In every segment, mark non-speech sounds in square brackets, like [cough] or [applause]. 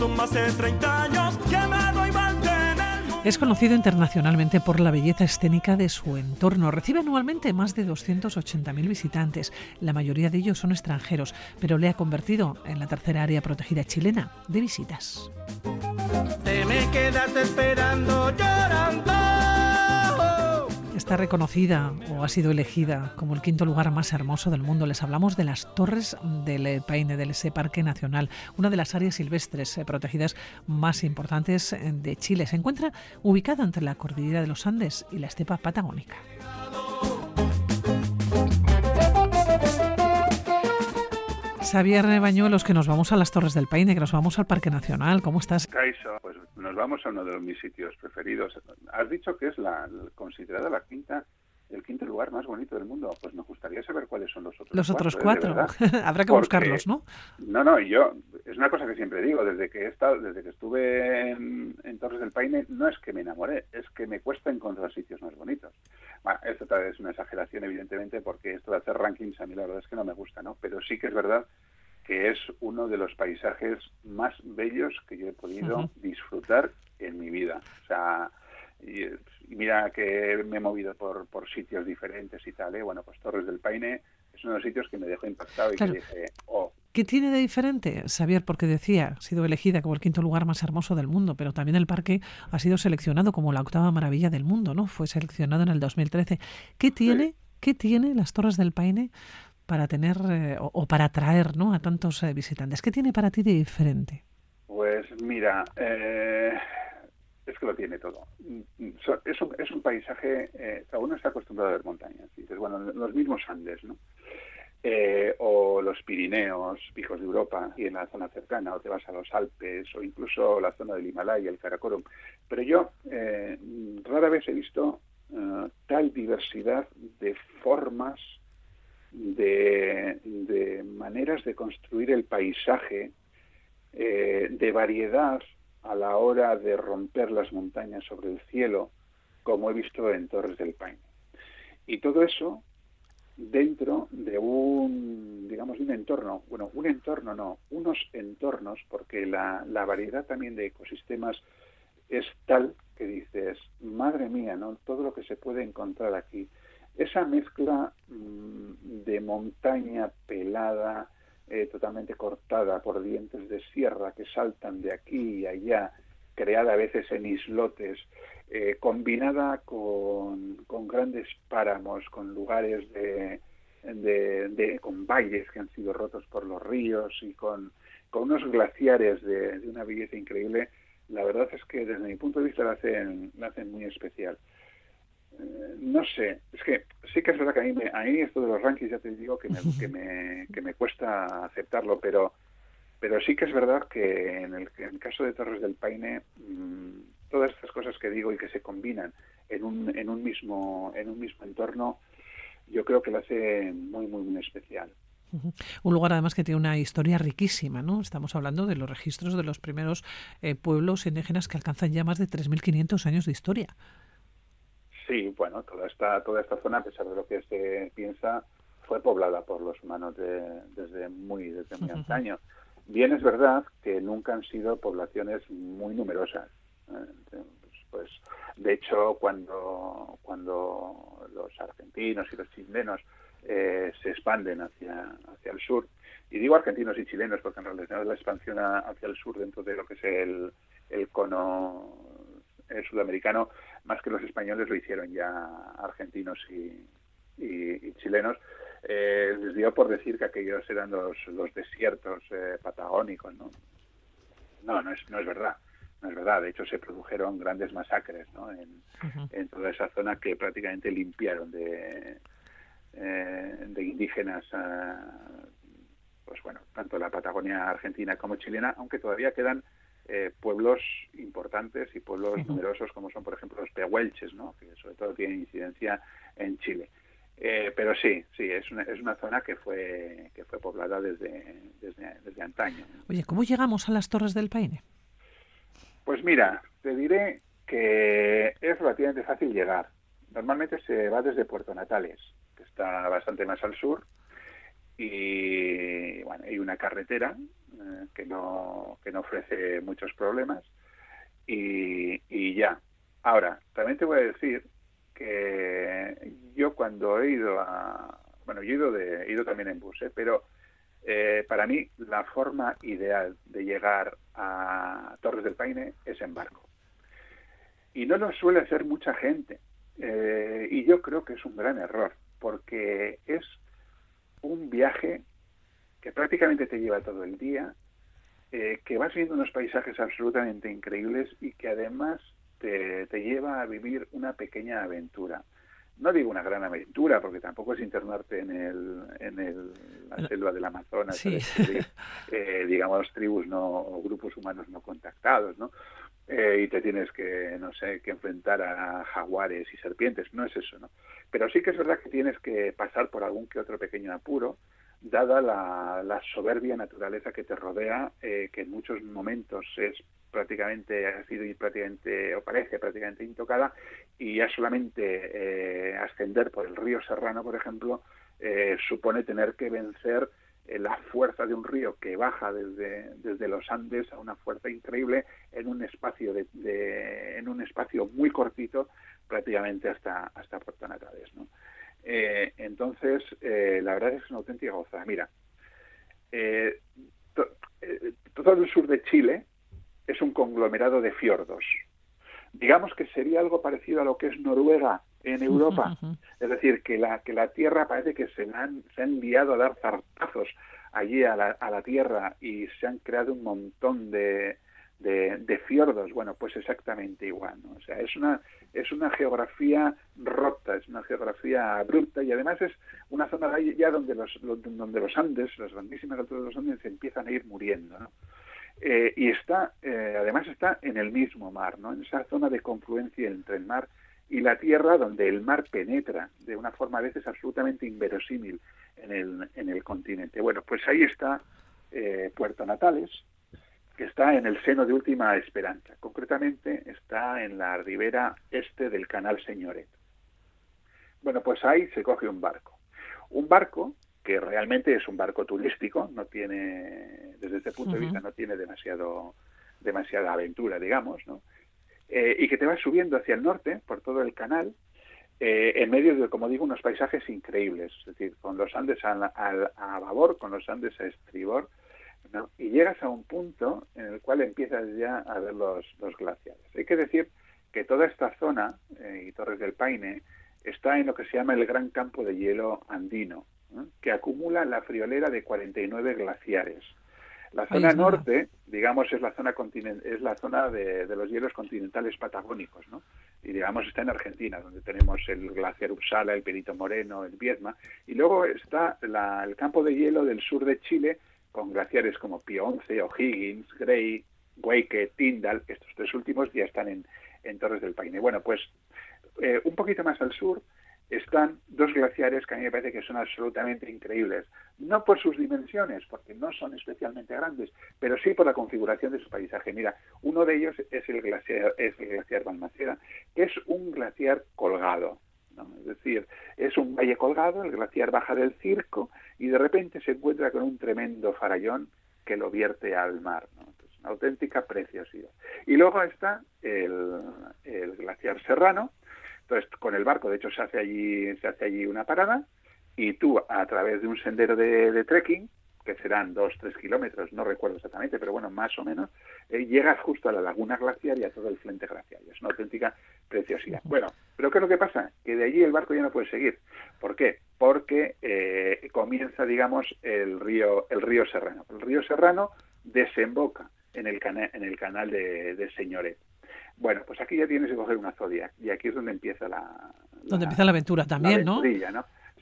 son más de 30 años que me doy es conocido internacionalmente por la belleza escénica de su entorno. Recibe anualmente más de 280.000 visitantes. La mayoría de ellos son extranjeros, pero le ha convertido en la tercera área protegida chilena de visitas. Te me quedas esperando llorando está reconocida o ha sido elegida como el quinto lugar más hermoso del mundo. Les hablamos de las Torres del Paine, del ese Parque Nacional, una de las áreas silvestres eh, protegidas más importantes eh, de Chile. Se encuentra ubicada entre la cordillera de los Andes y la estepa patagónica. Xavier Bañuelos, que nos vamos a las Torres del Paine, que nos vamos al Parque Nacional. ¿Cómo estás? Caiso, pues nos vamos a uno de mis sitios preferidos. Has dicho que es la considerada la quinta el quinto lugar más bonito del mundo. Pues me gustaría saber cuáles son los otros Los otros cuatro. [laughs] Habrá que buscarlos, ¿no? No, no, yo, es una cosa que siempre digo, desde que he estado, desde que estuve en, Torres del Paine, no es que me enamoré, es que me cuesta encontrar sitios más bonitos. Bueno, esto tal vez es una exageración, evidentemente, porque esto de hacer rankings a mí la verdad es que no me gusta, ¿no? Pero sí que es verdad que es uno de los paisajes más bellos que yo he podido disfrutar en mi vida. O sea, y, mira que me he movido por, por sitios diferentes y tal, ¿eh? bueno, pues Torres del Paine es uno de los sitios que me dejó impactado y que dije, oh. ¿Qué tiene de diferente, Xavier? Porque decía, ha sido elegida como el quinto lugar más hermoso del mundo, pero también el parque ha sido seleccionado como la octava maravilla del mundo, ¿no? Fue seleccionado en el 2013. ¿Qué tiene, ¿qué tiene las Torres del Paine para tener eh, o, para atraer ¿no? a tantos eh, visitantes? ¿Qué tiene para ti de diferente? Pues mira, eh, es que lo tiene todo. Es un, es un paisaje, uno está acostumbrado a ver montañas, dices, bueno, los mismos Andes, ¿no? o los Pirineos, picos de Europa, y en la zona cercana, o te vas a los Alpes, o incluso la zona del Himalaya, el Karakorum. Pero yo rara vez he visto tal diversidad de formas, de, maneras de construir el paisaje, eh, de variedad a la hora de romper las montañas sobre el cielo, como he visto en Torres del Paine. Y todo eso dentro de un, digamos, un entorno, bueno, un entorno no, unos entornos, porque la, la variedad también de ecosistemas es tal que dices, madre mía, ¿no? Todo lo que se puede encontrar aquí esa mezcla mm, de montaña pelada, eh, totalmente cortada por dientes de sierra que saltan de aquí y allá, creada a veces en islotes, eh, combinada con, grandes páramos, con lugares de, con valles que han sido rotos por los ríos y con, unos glaciares de, una belleza increíble, la verdad es que desde mi punto de vista la hacen, la hacen muy especial no sé, es que sí que es verdad que a mí, a mí esto de los rankings ya te digo que me, que me, que me cuesta aceptarlo, pero, pero sí que es verdad que en el, en el caso de Torres del Paine, mm, todas estas cosas que digo y que se combinan en un, en un, mismo, en un mismo entorno, yo creo que lo hace muy, muy, muy especial. Un lugar además que tiene una historia riquísima, ¿no? Estamos hablando de los registros de los primeros eh, pueblos indígenas que alcanzan ya más de 3.500 años de historia. Sí, bueno, toda esta, toda esta zona, a pesar de lo que se piensa, fue poblada por los humanos desde muy, desde muy antaño. Bien es verdad que nunca han sido poblaciones muy numerosas. ¿eh? Pues, de hecho, cuando, cuando los argentinos y los chilenos eh, se expanden hacia, hacia el sur, y digo argentinos y chilenos porque en realidad la expansión hacia el sur dentro de lo que es el, el cono sudamericano, más que los españoles lo hicieron ya argentinos y, chilenos, eh, les dio por decir que aquellos eran los, los desiertos eh, patagónicos, ¿no? No, no es, no es verdad. No es verdad, de hecho se produjeron grandes masacres ¿no? en, toda esa zona que prácticamente limpiaron de, de indígenas, pues bueno, tanto la Patagonia argentina como chilena, aunque todavía quedan eh, pueblos importantes y pueblos numerosos como son, por ejemplo, los pehuelches, ¿no? que sobre todo tienen incidencia en Chile. Eh, pero sí, sí, es una, es una zona que fue, que fue poblada desde, desde, antaño. Oye, ¿cómo llegamos a las Torres del Paine? Pues mira, te diré que es relativamente fácil llegar. Normalmente se va desde Puerto Natales, que está está bastante más al sur y bueno, hay una carretera eh, que no que no ofrece muchos problemas y, y ya. Ahora, también te voy a decir que yo cuando he ido a bueno, yo he ido, de, he ido también en bus, ¿eh? pero eh, para mí la forma ideal de llegar a Torres del Paine es en barco. Y no lo suele hacer mucha gente. Eh, y yo creo que es un gran error, porque es un viaje que prácticamente te lleva todo el día, eh, que vas viendo unos paisajes absolutamente increíbles y que además te, te lleva a vivir una pequeña aventura. No digo una gran aventura, porque tampoco es internarte en, el, en el, la selva del Amazonas, eh, digamos, tribus no, o grupos humanos no contactados, ¿no? Eh, y te tienes que, no sé, que enfrentar a jaguares y serpientes, no es eso, ¿no? Pero sí que es verdad que tienes que pasar por algún que otro pequeño apuro, dada la, la soberbia naturaleza que te rodea, eh, que en muchos momentos es prácticamente ha sido prácticamente o parece prácticamente intocada y ya solamente eh, ascender por el río Serrano, por ejemplo, eh, supone tener que vencer la fuerza de un río que baja desde, desde los Andes a una fuerza increíble en un espacio de, en un espacio muy cortito prácticamente hasta hasta Puerto Natales ¿no? entonces la verdad es una auténtica gozada mira todo el sur de Chile es un conglomerado de fiordos. Digamos que sería algo parecido a lo que es Noruega en Europa. Es decir, que la, que la tierra parece que se han, se han enviado a dar zarpazos allí a la, a la tierra y se han creado un montón de, de, fiordos. Bueno, pues exactamente igual. O sea, es una, es una geografía rota, es una geografía abrupta y además es una zona ya donde los, donde los Andes, las grandísimas alturas de los Andes, se empiezan a ir muriendo. ¿no? Eh, y está, eh, además está en el mismo mar, ¿no? en esa zona de confluencia entre el mar y la tierra, donde el mar penetra de una forma a veces absolutamente inverosímil en el, en el continente. Bueno, pues ahí está eh, Puerto Natales, que está en el seno de Última Esperanza. Concretamente está en la ribera este del Canal Señoret. Bueno, pues ahí se coge un barco. Un barco que realmente es un barco turístico, no tiene, desde este punto de vista, no tiene demasiado, demasiada aventura, digamos, ¿no? Eh, y que te vas subiendo hacia el norte, por todo el canal, eh, en medio de, como digo, unos paisajes increíbles, es decir, con los Andes a, a, babor, con los Andes a estribor, ¿no? y llegas a un punto en el cual empiezas ya a ver los, los glaciares. Hay que decir que toda esta zona, eh, y Torres del Paine, está en lo que se llama el Gran Campo de Hielo Andino, que acumula la friolera de 49 glaciares. La zona norte, digamos, es la zona es la zona de, los hielos continentales patagónicos, ¿no? Y digamos está en Argentina, donde tenemos el glaciar Uppsala, el Perito Moreno, el Viedma, y luego está el campo de hielo del sur de Chile con glaciares como Pionce, O'Higgins, Gray, Hueque, Tyndall, estos tres últimos ya están en, en Torres del Paine. Bueno, pues eh, un poquito más al sur están dos glaciares que a mí me parece que son absolutamente increíbles. No por sus dimensiones, porque no son especialmente grandes, pero sí por la configuración de su paisaje. Mira, uno de ellos es el glaciar, es el glaciar Balmaceda, que es un glaciar colgado. Es decir, es un valle colgado, el glaciar baja del circo y de repente se encuentra con un tremendo farallón que lo vierte al mar. una auténtica preciosidad. Y luego está el, el glaciar Serrano, entonces, con el barco, de hecho, se hace allí, se hace allí una parada y tú, a través de un sendero de, trekking, que serán dos, tres kilómetros, no recuerdo exactamente, pero bueno, más o menos, eh, llegas justo a la laguna glaciar y a todo el frente glaciar. es una auténtica preciosidad. Bueno, pero ¿qué es lo que pasa? Que de allí el barco ya no puede seguir. ¿Por qué? Porque eh, comienza, digamos, el río, el río Serrano. El río Serrano desemboca en el, en el canal de, de Señoret. Bueno, pues aquí ya tienes que coger una Zodiac y aquí es donde empieza la... donde empieza la aventura también, ¿no?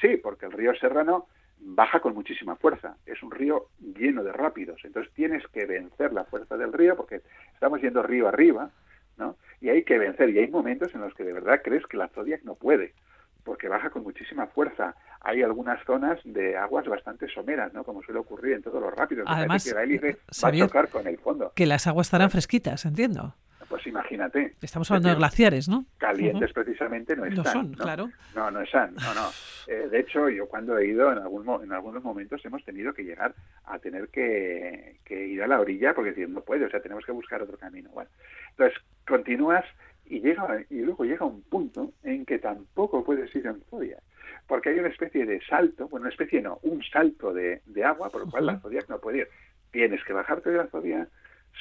Sí, porque el río Serrano baja con muchísima fuerza. Es un río lleno de rápidos. Entonces tienes que vencer la fuerza del río porque estamos yendo río arriba, ¿no? Y hay que vencer. Y hay momentos en los que de verdad crees que la Zodiac no puede porque baja con muchísima fuerza. Hay algunas zonas de aguas bastante someras, ¿no? Como suele ocurrir en todos los rápidos. Además, que va a chocar con el fondo. Que las aguas estarán fresquitas, entiendo. Pues imagínate. Estamos hablando de glaciares, ¿no? Calientes precisamente no están. No son, claro. No, no están, no, no. Eh, de hecho, yo cuando he ido, en, algún, en algunos momentos hemos tenido que llegar a tener que, ir a la orilla porque decir, no puede, o sea, tenemos que buscar otro camino. Bueno, entonces continúas y llega y luego llega un punto en que tampoco puedes ir en Zodiac porque hay una especie de salto, bueno, una especie no, un salto de, agua por lo cual la Zodiac no puede ir. Tienes que bajarte de la Zodiac,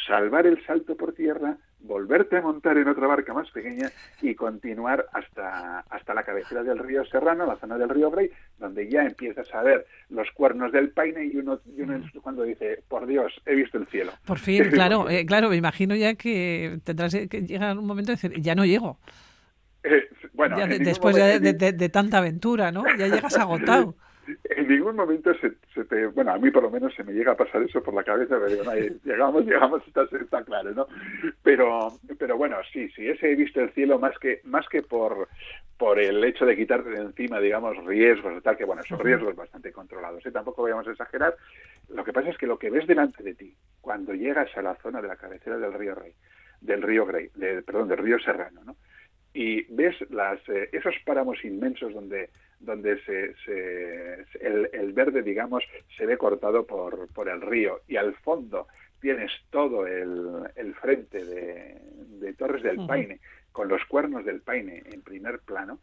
salvar el salto por tierra, volverte a montar en otra barca más pequeña y continuar hasta, hasta la cabecera del río Serrano, la zona del río Grey, donde ya empiezas a ver los cuernos del paine y uno, y uno cuando dice, por Dios, he visto el cielo. Por fin, [laughs] claro, eh, claro, me imagino ya que tendrás que llegar un momento de decir, ya no llego. Eh, bueno, después de, tanta aventura, ¿no? Ya llegas [laughs] agotado. En ningún momento se, te, bueno, a mí por lo menos se me llega a pasar eso por la cabeza, pero digo, [laughs] llegamos, llegamos, está, está, claro, ¿no? Pero, pero bueno, sí, sí, ese he visto el cielo más que, más que por, por el hecho de quitarte de encima, digamos, riesgos, tal, que bueno, esos riesgos bastante controlados, ¿eh? tampoco vayamos a exagerar. Lo que pasa es que lo que ves delante de ti, cuando llegas a la zona de la cabecera del río Rey, del río Grey, de, perdón, del río Serrano, ¿no? Y ves las, eh, esos páramos inmensos donde, donde se, el, verde, digamos, se ve cortado por, por el río y al fondo tienes todo el, el frente de, Torres del Paine con los cuernos del Paine en primer plano,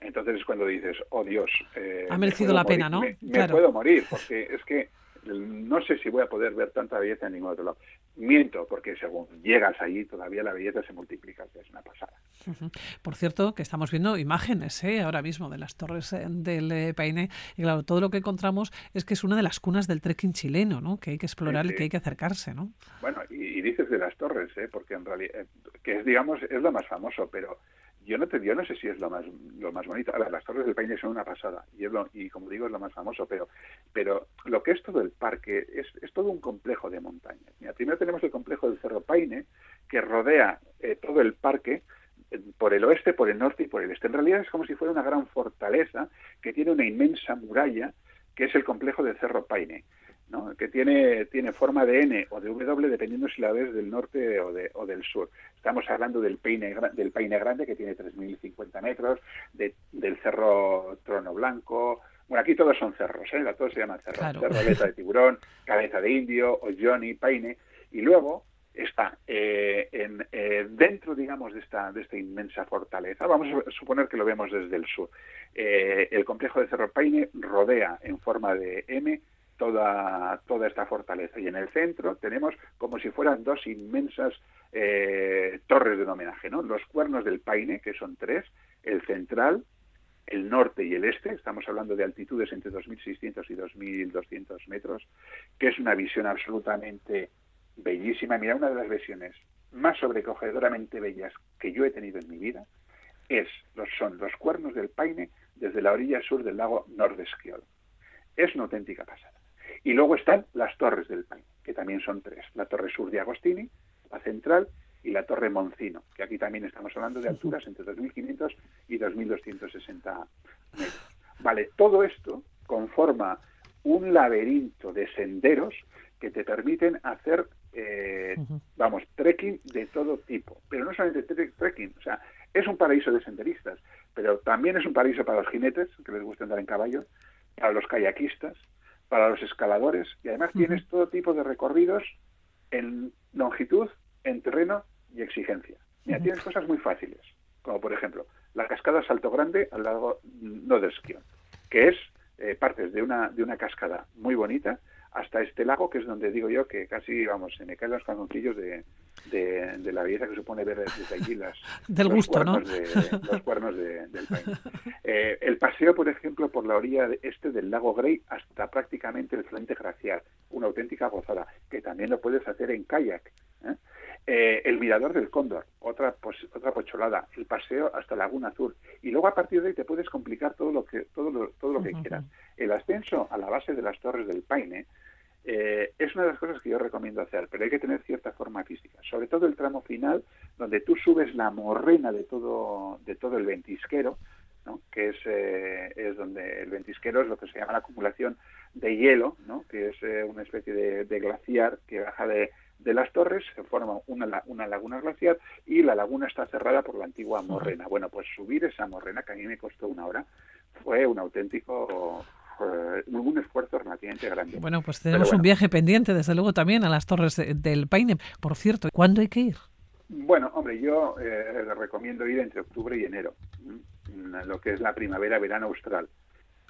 entonces es cuando dices, oh Dios, eh, ha merecido la pena, ¿no? me puedo morir, porque es que no sé si voy a poder ver tanta belleza en ningún otro lado. Miento, porque según llegas allí todavía la belleza se multiplica, es una pasada. Por cierto, que estamos viendo imágenes ¿eh? ahora mismo de las torres eh, del eh, Paine y claro, todo lo que encontramos es que es una de las cunas del trekking chileno, ¿no? Que hay que explorar y que hay que acercarse, ¿no? Bueno, y, dices de las torres, ¿eh? Porque en realidad, que es, digamos, es lo más famoso, pero yo no te yo no sé si es lo más lo más bonito. Las Torres del Paine son una pasada y, es y como digo es lo más famoso, pero pero lo que es todo el parque es, es todo un complejo de montañas. Mira, primero tenemos el complejo del Cerro Paine que rodea eh, todo el parque eh, por el oeste, por el norte y por el este. En realidad es como si fuera una gran fortaleza que tiene una inmensa muralla que es el complejo del Cerro Paine que tiene, tiene forma de N o de W dependiendo si la ves del norte o, de, o del sur. Estamos hablando del Peine, del Peine Grande que tiene 3.050 metros, del Cerro Trono Blanco. Bueno, aquí todos son cerros, ¿eh? todos se llaman cerros. Cerro Aleta de Tiburón, [laughs] Cabeza de Indio, Johnny, Paine. Y luego está eh, en, eh, dentro, digamos, de esta, de esta inmensa fortaleza. Vamos a suponer que lo vemos desde el sur. Eh, el complejo de Cerro Paine rodea en forma de M toda, toda esta fortaleza. Y en el centro tenemos como si fueran dos inmensas eh, torres de homenaje, ¿no? Los cuernos del Paine, que son tres, el central, el norte y el este, estamos hablando de altitudes entre 2.600 y 2.200 metros, que es una visión absolutamente bellísima. Mira, una de las visiones más sobrecogedoramente bellas que yo he tenido en mi vida es, son los cuernos del Paine desde la orilla sur del lago Nordesquiol. Es una auténtica pasada. Y luego están las torres del Paine, que también son tres. La torre sur de Agostini, la central y la torre Moncino, que aquí también estamos hablando de alturas entre 2.500 y 2.260 metros. Vale, todo esto conforma un laberinto de senderos que te permiten hacer, eh, vamos, trekking de todo tipo. Pero no solamente trekking, o sea, es un paraíso de senderistas, pero también es un paraíso para los jinetes, que les gusta andar en caballo, para los kayakistas, para los escaladores. Y además tienes todo tipo de recorridos en longitud, en terreno y exigencia. Mira, tienes cosas muy fáciles, como por ejemplo la cascada Salto Grande al lado Noderskion, que es eh, partes de una, de una cascada muy bonita hasta este lago, que es donde digo yo que casi, vamos, se me caen los calzoncillos de, de, la belleza que supone ver desde allí las, [laughs] Del los, gusto, cuernos de, los cuernos del país. Eh, el paseo, por ejemplo, por la orilla este del lago Grey hasta prácticamente el frente glaciar, una auténtica gozada, que también lo puedes hacer en kayak. ¿eh? Eh, el mirador del cóndor, otra otra pocholada, el paseo hasta Laguna Azul y luego a partir de ahí te puedes complicar todo lo que todo lo, todo lo que quieras. El ascenso a la base de las Torres del Paine eh, es una de las cosas que yo recomiendo hacer, pero hay que tener cierta forma física, sobre todo el tramo final, donde tú subes la morrena de todo, de todo el ventisquero, ¿no? que es, eh, es donde el ventisquero es lo que se llama la acumulación de hielo, ¿no? que es eh, una especie de, glaciar que baja de, de las torres se forma una, una laguna glaciar y la laguna está cerrada por la antigua morrena. Bueno, pues subir esa morrena, que a mí me costó una hora, fue un auténtico un esfuerzo relativamente grande. Bueno, pues tenemos un viaje pendiente, desde luego, también a las Torres del Paine. Por cierto, ¿cuándo hay que ir? Bueno, hombre, yo eh, recomiendo ir entre octubre y enero, lo que es la primavera-verano austral.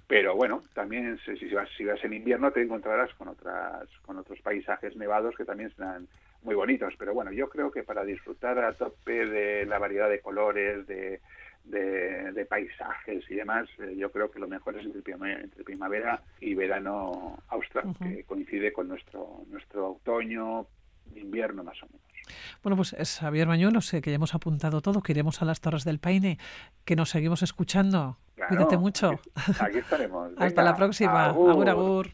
Pero bueno, también si vas, si vas en invierno te encontrarás con otras con otros paisajes nevados que también serán muy bonitos. Pero bueno, yo creo que para disfrutar a tope de la variedad de colores, de, de, paisajes y demás, eh, yo creo que lo mejor es entre, primavera y verano austral, que coincide con nuestro, nuestro otoño, invierno más o menos. Bueno, pues es Javier sé que ya hemos apuntado todo, que iremos a las Torres del Paine, que nos seguimos escuchando. Cuídate mucho. Aquí, estaremos. [laughs] Hasta la próxima. agur. agur.